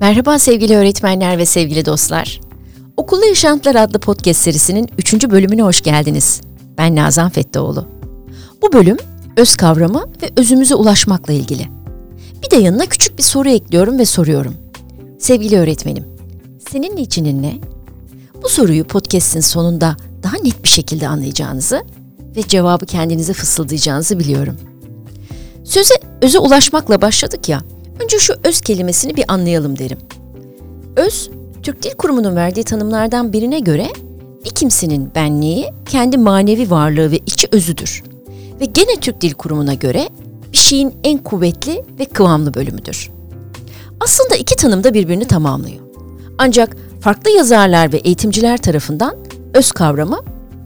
Merhaba sevgili öğretmenler ve sevgili dostlar. Okulda Yaşantılar adlı podcast serisinin 3. bölümüne hoş geldiniz. Ben Nazan Fettaoğlu. Bu bölüm öz kavramı ve özümüze ulaşmakla ilgili. Bir de yanına küçük bir soru ekliyorum ve soruyorum. Sevgili öğretmenim, senin içinin ne? Bu soruyu podcast'in sonunda daha net bir şekilde anlayacağınızı ve cevabı kendinize fısıldayacağınızı biliyorum. Söze öze ulaşmakla başladık ya. Önce şu öz kelimesini bir anlayalım derim. Öz, Türk Dil Kurumu'nun verdiği tanımlardan birine göre bir kimsenin benliği kendi manevi varlığı ve içi özüdür. Ve gene Türk Dil Kurumu'na göre bir şeyin en kuvvetli ve kıvamlı bölümüdür. Aslında iki tanım da birbirini tamamlıyor. Ancak farklı yazarlar ve eğitimciler tarafından öz kavramı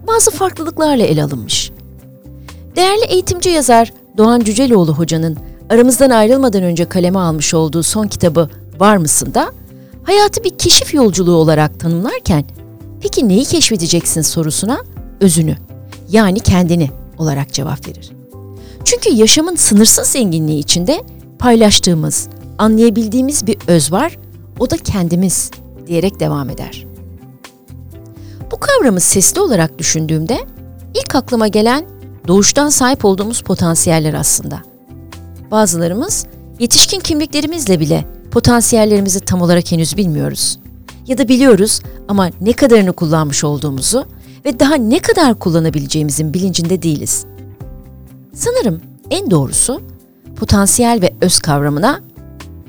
bazı farklılıklarla ele alınmış. Değerli eğitimci yazar Doğan Cüceloğlu hocanın aramızdan ayrılmadan önce kaleme almış olduğu son kitabı Var mısın da hayatı bir keşif yolculuğu olarak tanımlarken peki neyi keşfedeceksin sorusuna özünü yani kendini olarak cevap verir. Çünkü yaşamın sınırsız zenginliği içinde paylaştığımız, anlayabildiğimiz bir öz var, o da kendimiz diyerek devam eder. Bu kavramı sesli olarak düşündüğümde ilk aklıma gelen doğuştan sahip olduğumuz potansiyeller aslında. Bazılarımız yetişkin kimliklerimizle bile potansiyellerimizi tam olarak henüz bilmiyoruz. Ya da biliyoruz ama ne kadarını kullanmış olduğumuzu ve daha ne kadar kullanabileceğimizin bilincinde değiliz. Sanırım en doğrusu potansiyel ve öz kavramına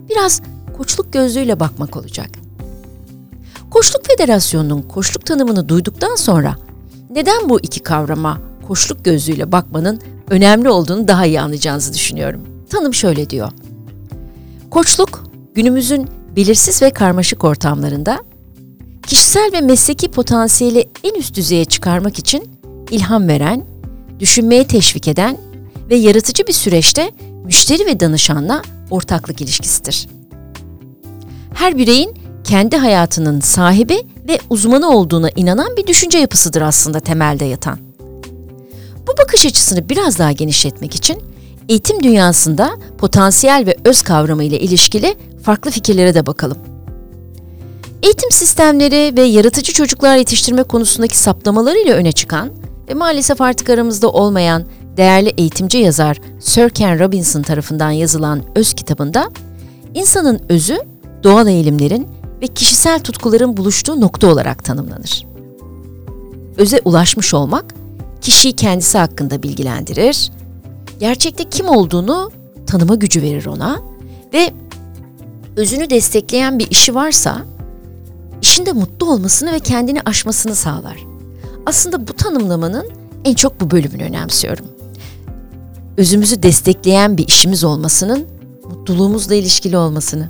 biraz koçluk gözlüğüyle bakmak olacak. Koçluk Federasyonu'nun koçluk tanımını duyduktan sonra neden bu iki kavrama koçluk gözlüğüyle bakmanın önemli olduğunu daha iyi anlayacağınızı düşünüyorum. Tanım şöyle diyor. Koçluk, günümüzün belirsiz ve karmaşık ortamlarında kişisel ve mesleki potansiyeli en üst düzeye çıkarmak için ilham veren, düşünmeye teşvik eden ve yaratıcı bir süreçte müşteri ve danışanla ortaklık ilişkisidir. Her bireyin kendi hayatının sahibi ve uzmanı olduğuna inanan bir düşünce yapısıdır aslında temelde yatan. Bu bakış açısını biraz daha genişletmek için eğitim dünyasında potansiyel ve öz kavramı ile ilişkili farklı fikirlere de bakalım. Eğitim sistemleri ve yaratıcı çocuklar yetiştirme konusundaki saptamalarıyla öne çıkan ve maalesef artık aramızda olmayan değerli eğitimci yazar Sir Ken Robinson tarafından yazılan Öz kitabında insanın özü doğal eğilimlerin ve kişisel tutkuların buluştuğu nokta olarak tanımlanır. Öze ulaşmış olmak kişiyi kendisi hakkında bilgilendirir, gerçekte kim olduğunu tanıma gücü verir ona ve özünü destekleyen bir işi varsa işinde mutlu olmasını ve kendini aşmasını sağlar. Aslında bu tanımlamanın en çok bu bölümünü önemsiyorum. Özümüzü destekleyen bir işimiz olmasının mutluluğumuzla ilişkili olmasını.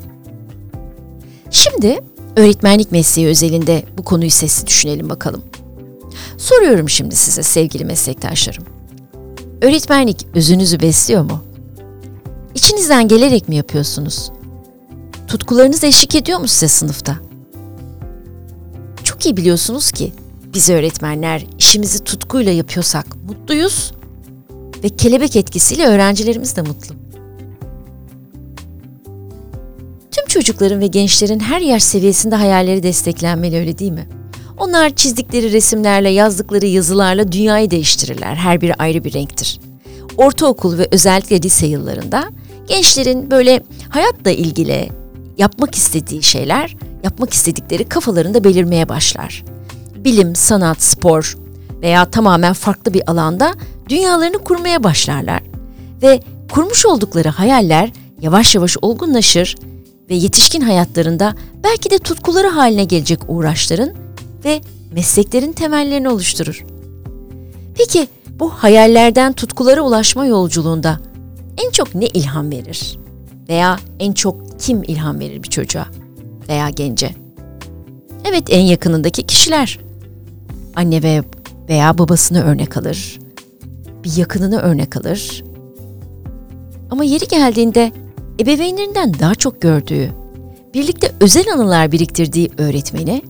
Şimdi öğretmenlik mesleği özelinde bu konuyu sesli düşünelim bakalım. Soruyorum şimdi size sevgili meslektaşlarım. Öğretmenlik özünüzü besliyor mu? İçinizden gelerek mi yapıyorsunuz? Tutkularınız eşlik ediyor mu size sınıfta? Çok iyi biliyorsunuz ki biz öğretmenler işimizi tutkuyla yapıyorsak mutluyuz ve kelebek etkisiyle öğrencilerimiz de mutlu. Tüm çocukların ve gençlerin her yaş seviyesinde hayalleri desteklenmeli öyle değil mi? Onlar çizdikleri resimlerle, yazdıkları yazılarla dünyayı değiştirirler. Her biri ayrı bir renktir. Ortaokul ve özellikle lise yıllarında gençlerin böyle hayatla ilgili yapmak istediği şeyler, yapmak istedikleri kafalarında belirmeye başlar. Bilim, sanat, spor veya tamamen farklı bir alanda dünyalarını kurmaya başlarlar. Ve kurmuş oldukları hayaller yavaş yavaş olgunlaşır ve yetişkin hayatlarında belki de tutkuları haline gelecek uğraşların ve mesleklerin temellerini oluşturur. Peki bu hayallerden tutkulara ulaşma yolculuğunda en çok ne ilham verir? Veya en çok kim ilham verir bir çocuğa veya gence? Evet en yakınındaki kişiler. Anne ve veya babasını örnek alır. Bir yakınını örnek alır. Ama yeri geldiğinde ebeveynlerinden daha çok gördüğü, birlikte özel anılar biriktirdiği öğretmeni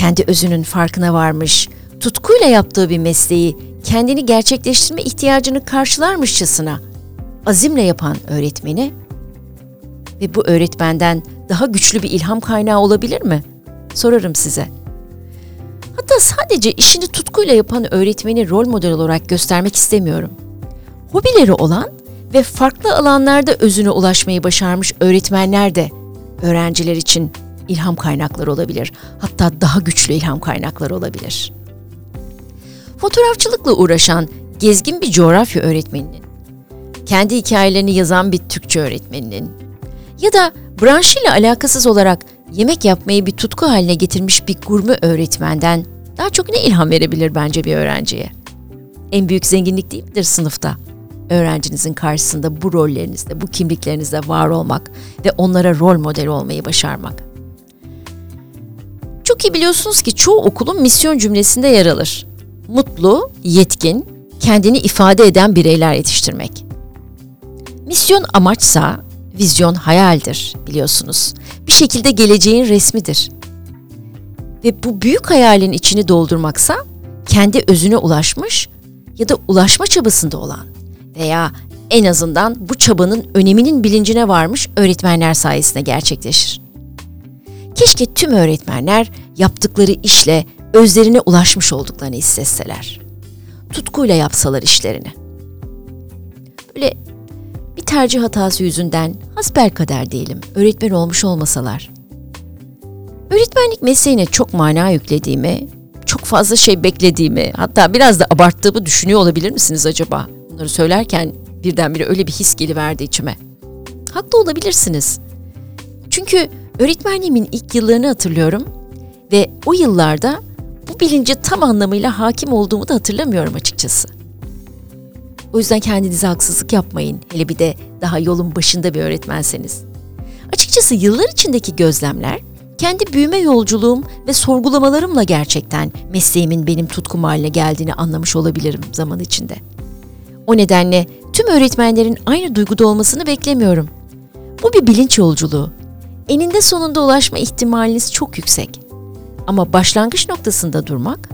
kendi özünün farkına varmış, tutkuyla yaptığı bir mesleği kendini gerçekleştirme ihtiyacını karşılarmışçasına azimle yapan öğretmeni ve bu öğretmenden daha güçlü bir ilham kaynağı olabilir mi? Sorarım size. Hatta sadece işini tutkuyla yapan öğretmeni rol model olarak göstermek istemiyorum. Hobileri olan ve farklı alanlarda özüne ulaşmayı başarmış öğretmenler de öğrenciler için ilham kaynakları olabilir. Hatta daha güçlü ilham kaynakları olabilir. Fotoğrafçılıkla uğraşan gezgin bir coğrafya öğretmeninin, kendi hikayelerini yazan bir Türkçe öğretmeninin ya da branşıyla alakasız olarak yemek yapmayı bir tutku haline getirmiş bir gurme öğretmenden daha çok ne ilham verebilir bence bir öğrenciye? En büyük zenginlik değil midir sınıfta? Öğrencinizin karşısında bu rollerinizde, bu kimliklerinizde var olmak ve onlara rol model olmayı başarmak. Çok iyi biliyorsunuz ki çoğu okulun misyon cümlesinde yer alır. Mutlu, yetkin, kendini ifade eden bireyler yetiştirmek. Misyon amaçsa vizyon hayaldir biliyorsunuz. Bir şekilde geleceğin resmidir. Ve bu büyük hayalin içini doldurmaksa kendi özüne ulaşmış ya da ulaşma çabasında olan veya en azından bu çabanın öneminin bilincine varmış öğretmenler sayesinde gerçekleşir. Keşke tüm öğretmenler yaptıkları işle özlerine ulaşmış olduklarını hissetseler. Tutkuyla yapsalar işlerini. Böyle bir tercih hatası yüzünden hasbelkader diyelim öğretmen olmuş olmasalar. Öğretmenlik mesleğine çok mana yüklediğimi, çok fazla şey beklediğimi, hatta biraz da abarttığımı düşünüyor olabilir misiniz acaba? Bunları söylerken birdenbire öyle bir his geliverdi içime. Haklı olabilirsiniz. Çünkü öğretmenliğimin ilk yıllarını hatırlıyorum ve o yıllarda bu bilince tam anlamıyla hakim olduğumu da hatırlamıyorum açıkçası. O yüzden kendinize haksızlık yapmayın. Hele bir de daha yolun başında bir öğretmenseniz. Açıkçası yıllar içindeki gözlemler kendi büyüme yolculuğum ve sorgulamalarımla gerçekten mesleğimin benim tutkum haline geldiğini anlamış olabilirim zaman içinde. O nedenle tüm öğretmenlerin aynı duyguda olmasını beklemiyorum. Bu bir bilinç yolculuğu. Eninde sonunda ulaşma ihtimaliniz çok yüksek. Ama başlangıç noktasında durmak,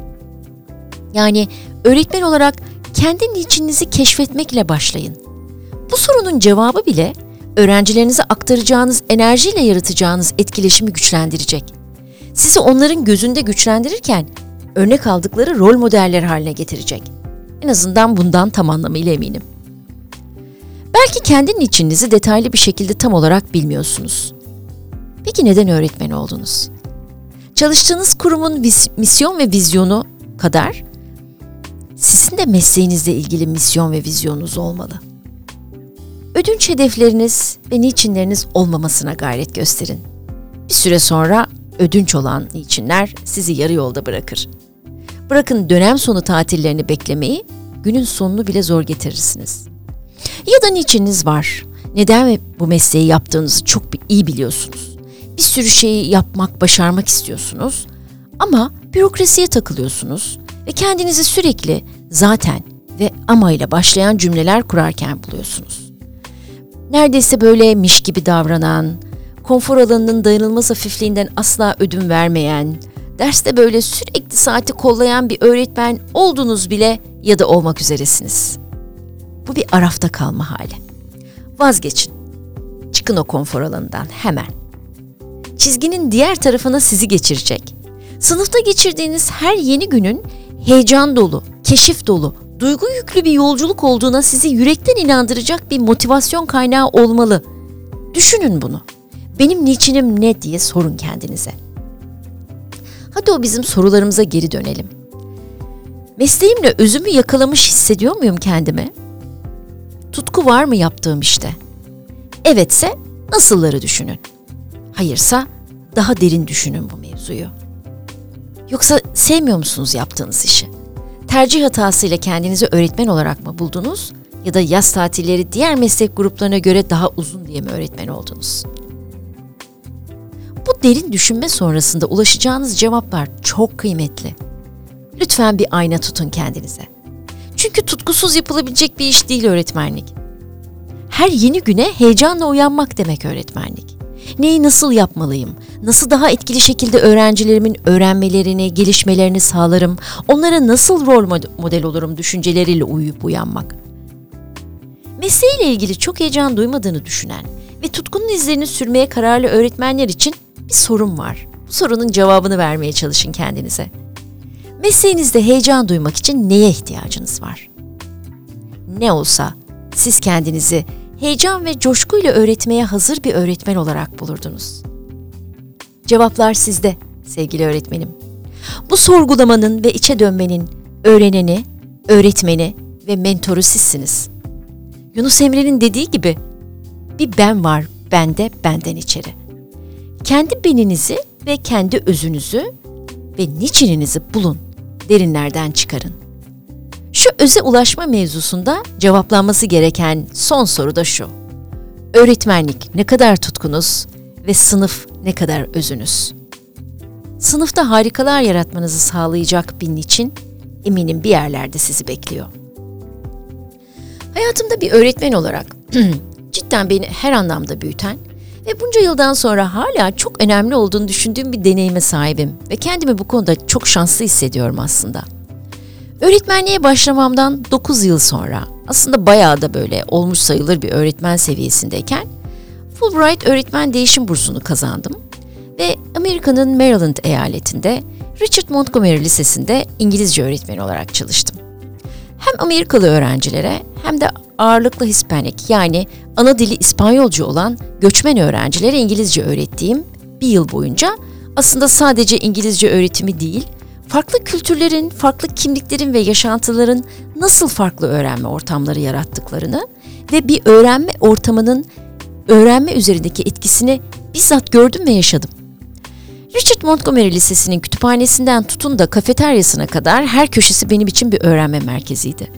yani öğretmen olarak kendi niçinizi keşfetmekle başlayın. Bu sorunun cevabı bile öğrencilerinize aktaracağınız enerjiyle yaratacağınız etkileşimi güçlendirecek. Sizi onların gözünde güçlendirirken örnek aldıkları rol modeller haline getirecek. En azından bundan tam anlamıyla eminim. Belki kendi niçinizi detaylı bir şekilde tam olarak bilmiyorsunuz. Peki neden öğretmen oldunuz? Çalıştığınız kurumun misyon ve vizyonu kadar sizin de mesleğinizle ilgili misyon ve vizyonunuz olmalı. Ödünç hedefleriniz ve niçinleriniz olmamasına gayret gösterin. Bir süre sonra ödünç olan niçinler sizi yarı yolda bırakır. Bırakın dönem sonu tatillerini beklemeyi, günün sonunu bile zor getirirsiniz. Ya da niçiniz var. Neden bu mesleği yaptığınızı çok iyi biliyorsunuz. Bir sürü şeyi yapmak, başarmak istiyorsunuz ama bürokrasiye takılıyorsunuz ve kendinizi sürekli zaten ve ama ile başlayan cümleler kurarken buluyorsunuz. Neredeyse böylemiş gibi davranan, konfor alanının dayanılmaz hafifliğinden asla ödün vermeyen, derste böyle sürekli saati kollayan bir öğretmen oldunuz bile ya da olmak üzeresiniz. Bu bir arafta kalma hali. Vazgeçin. Çıkın o konfor alanından hemen. Çizginin diğer tarafına sizi geçirecek. Sınıfta geçirdiğiniz her yeni günün heyecan dolu, keşif dolu, duygu yüklü bir yolculuk olduğuna sizi yürekten inandıracak bir motivasyon kaynağı olmalı. Düşünün bunu. Benim niçinim ne diye sorun kendinize. Hadi o bizim sorularımıza geri dönelim. Mesleğimle özümü yakalamış hissediyor muyum kendimi? Tutku var mı yaptığım işte? Evetse nasılları düşünün. Hayırsa daha derin düşünün bu mevzuyu. Yoksa sevmiyor musunuz yaptığınız işi? Tercih hatasıyla kendinizi öğretmen olarak mı buldunuz ya da yaz tatilleri diğer meslek gruplarına göre daha uzun diye mi öğretmen oldunuz? Bu derin düşünme sonrasında ulaşacağınız cevaplar çok kıymetli. Lütfen bir ayna tutun kendinize. Çünkü tutkusuz yapılabilecek bir iş değil öğretmenlik. Her yeni güne heyecanla uyanmak demek öğretmenlik. Neyi nasıl yapmalıyım? Nasıl daha etkili şekilde öğrencilerimin öğrenmelerini, gelişmelerini sağlarım? Onlara nasıl rol model olurum düşünceleriyle uyuyup uyanmak? Mesleğiyle ilgili çok heyecan duymadığını düşünen ve tutkunun izlerini sürmeye kararlı öğretmenler için bir sorun var. Bu sorunun cevabını vermeye çalışın kendinize. Mesleğinizde heyecan duymak için neye ihtiyacınız var? Ne olsa siz kendinizi heyecan ve coşkuyla öğretmeye hazır bir öğretmen olarak bulurdunuz. Cevaplar sizde sevgili öğretmenim. Bu sorgulamanın ve içe dönmenin öğreneni, öğretmeni ve mentoru sizsiniz. Yunus Emre'nin dediği gibi bir ben var bende benden içeri. Kendi beninizi ve kendi özünüzü ve niçininizi bulun, derinlerden çıkarın. Şu öze ulaşma mevzusunda cevaplanması gereken son soru da şu. Öğretmenlik ne kadar tutkunuz ve sınıf ne kadar özünüz? Sınıfta harikalar yaratmanızı sağlayacak bir niçin eminim bir yerlerde sizi bekliyor. Hayatımda bir öğretmen olarak cidden beni her anlamda büyüten ve bunca yıldan sonra hala çok önemli olduğunu düşündüğüm bir deneyime sahibim ve kendimi bu konuda çok şanslı hissediyorum aslında. Öğretmenliğe başlamamdan 9 yıl sonra aslında bayağı da böyle olmuş sayılır bir öğretmen seviyesindeyken Fulbright öğretmen değişim bursunu kazandım ve Amerika'nın Maryland eyaletinde Richard Montgomery Lisesi'nde İngilizce öğretmeni olarak çalıştım. Hem Amerikalı öğrencilere hem de ağırlıklı Hispanik yani ana dili İspanyolcu olan göçmen öğrencilere İngilizce öğrettiğim bir yıl boyunca aslında sadece İngilizce öğretimi değil, farklı kültürlerin, farklı kimliklerin ve yaşantıların nasıl farklı öğrenme ortamları yarattıklarını ve bir öğrenme ortamının öğrenme üzerindeki etkisini bizzat gördüm ve yaşadım. Richard Montgomery Lisesi'nin kütüphanesinden tutun da kafeteryasına kadar her köşesi benim için bir öğrenme merkeziydi.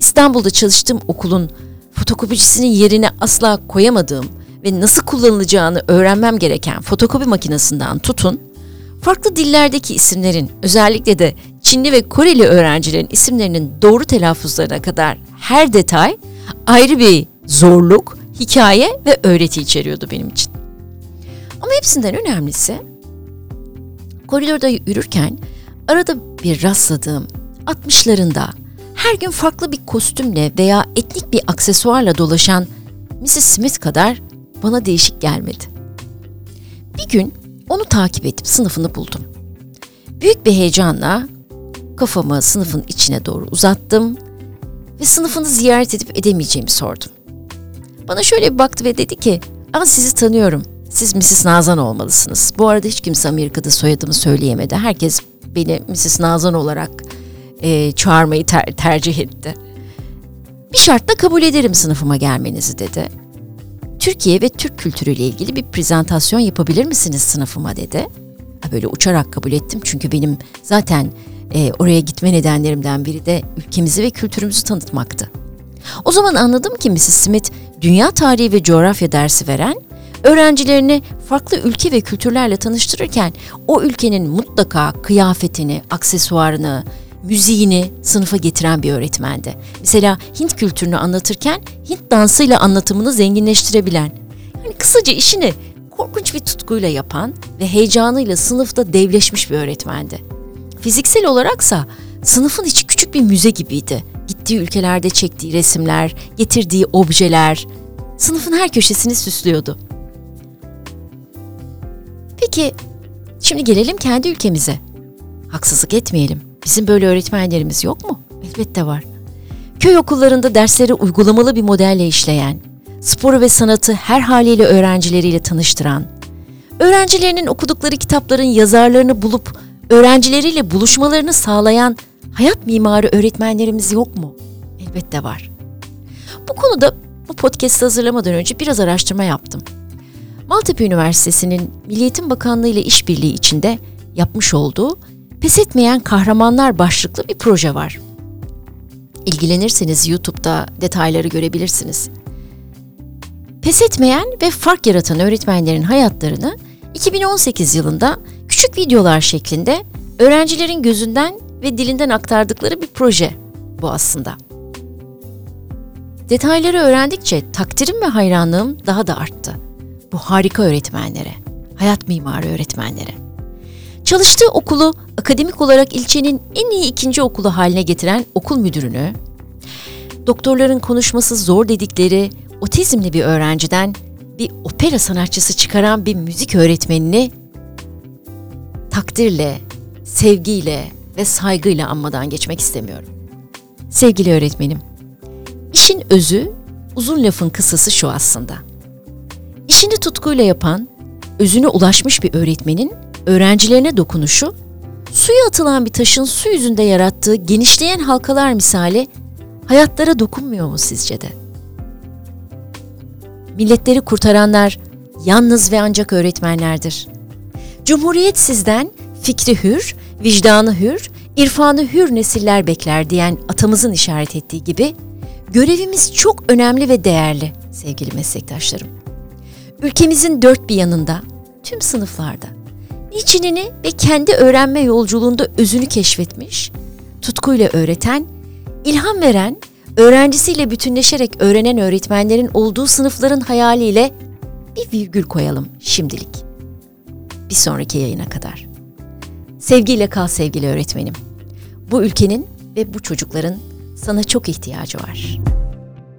İstanbul'da çalıştığım okulun fotokopicisinin yerine asla koyamadığım ve nasıl kullanılacağını öğrenmem gereken fotokopi makinesinden tutun, farklı dillerdeki isimlerin özellikle de Çinli ve Koreli öğrencilerin isimlerinin doğru telaffuzlarına kadar her detay ayrı bir zorluk, hikaye ve öğreti içeriyordu benim için. Ama hepsinden önemlisi koridorda yürürken arada bir rastladığım 60'larında her gün farklı bir kostümle veya etnik bir aksesuarla dolaşan Mrs. Smith kadar bana değişik gelmedi. Bir gün onu takip edip sınıfını buldum. Büyük bir heyecanla kafamı sınıfın içine doğru uzattım ve sınıfını ziyaret edip edemeyeceğimi sordum. Bana şöyle bir baktı ve dedi ki, ama sizi tanıyorum. Siz Mrs. Nazan olmalısınız. Bu arada hiç kimse Amerika'da soyadımı söyleyemedi. Herkes beni Mrs. Nazan olarak e, çağırmayı ter- tercih etti. Bir şartla kabul ederim sınıfıma gelmenizi dedi. Türkiye ve Türk kültürüyle ilgili bir prezentasyon yapabilir misiniz sınıfıma dedi. Böyle uçarak kabul ettim çünkü benim zaten e, oraya gitme nedenlerimden biri de ülkemizi ve kültürümüzü tanıtmaktı. O zaman anladım ki Mrs. Smith dünya tarihi ve coğrafya dersi veren öğrencilerini farklı ülke ve kültürlerle tanıştırırken o ülkenin mutlaka kıyafetini, aksesuarını, müziğini sınıfa getiren bir öğretmendi. Mesela Hint kültürünü anlatırken Hint dansıyla anlatımını zenginleştirebilen. Yani kısaca işini korkunç bir tutkuyla yapan ve heyecanıyla sınıfta devleşmiş bir öğretmendi. Fiziksel olaraksa sınıfın içi küçük bir müze gibiydi. Gittiği ülkelerde çektiği resimler, getirdiği objeler sınıfın her köşesini süslüyordu. Peki şimdi gelelim kendi ülkemize. Haksızlık etmeyelim. Bizim böyle öğretmenlerimiz yok mu? Elbette var. Köy okullarında dersleri uygulamalı bir modelle işleyen, sporu ve sanatı her haliyle öğrencileriyle tanıştıran, öğrencilerinin okudukları kitapların yazarlarını bulup öğrencileriyle buluşmalarını sağlayan hayat mimarı öğretmenlerimiz yok mu? Elbette var. Bu konuda bu podcast hazırlamadan önce biraz araştırma yaptım. Maltepe Üniversitesi'nin Milli Eğitim Bakanlığı ile işbirliği içinde yapmış olduğu Pes Etmeyen Kahramanlar başlıklı bir proje var. İlgilenirseniz YouTube'da detayları görebilirsiniz. Pes etmeyen ve fark yaratan öğretmenlerin hayatlarını 2018 yılında küçük videolar şeklinde öğrencilerin gözünden ve dilinden aktardıkları bir proje bu aslında. Detayları öğrendikçe takdirim ve hayranlığım daha da arttı. Bu harika öğretmenlere, hayat mimarı öğretmenlere. Çalıştığı okulu akademik olarak ilçenin en iyi ikinci okulu haline getiren okul müdürünü, doktorların konuşması zor dedikleri otizmli bir öğrenciden bir opera sanatçısı çıkaran bir müzik öğretmenini takdirle, sevgiyle ve saygıyla anmadan geçmek istemiyorum. Sevgili öğretmenim, işin özü uzun lafın kısası şu aslında. İşini tutkuyla yapan, özüne ulaşmış bir öğretmenin öğrencilerine dokunuşu, suya atılan bir taşın su yüzünde yarattığı genişleyen halkalar misali hayatlara dokunmuyor mu sizce de? Milletleri kurtaranlar yalnız ve ancak öğretmenlerdir. Cumhuriyet sizden fikri hür, vicdanı hür, irfanı hür nesiller bekler diyen atamızın işaret ettiği gibi görevimiz çok önemli ve değerli sevgili meslektaşlarım. Ülkemizin dört bir yanında, tüm sınıflarda niçinini ve kendi öğrenme yolculuğunda özünü keşfetmiş, tutkuyla öğreten, ilham veren, öğrencisiyle bütünleşerek öğrenen öğretmenlerin olduğu sınıfların hayaliyle bir virgül koyalım şimdilik. Bir sonraki yayına kadar. Sevgiyle kal sevgili öğretmenim. Bu ülkenin ve bu çocukların sana çok ihtiyacı var.''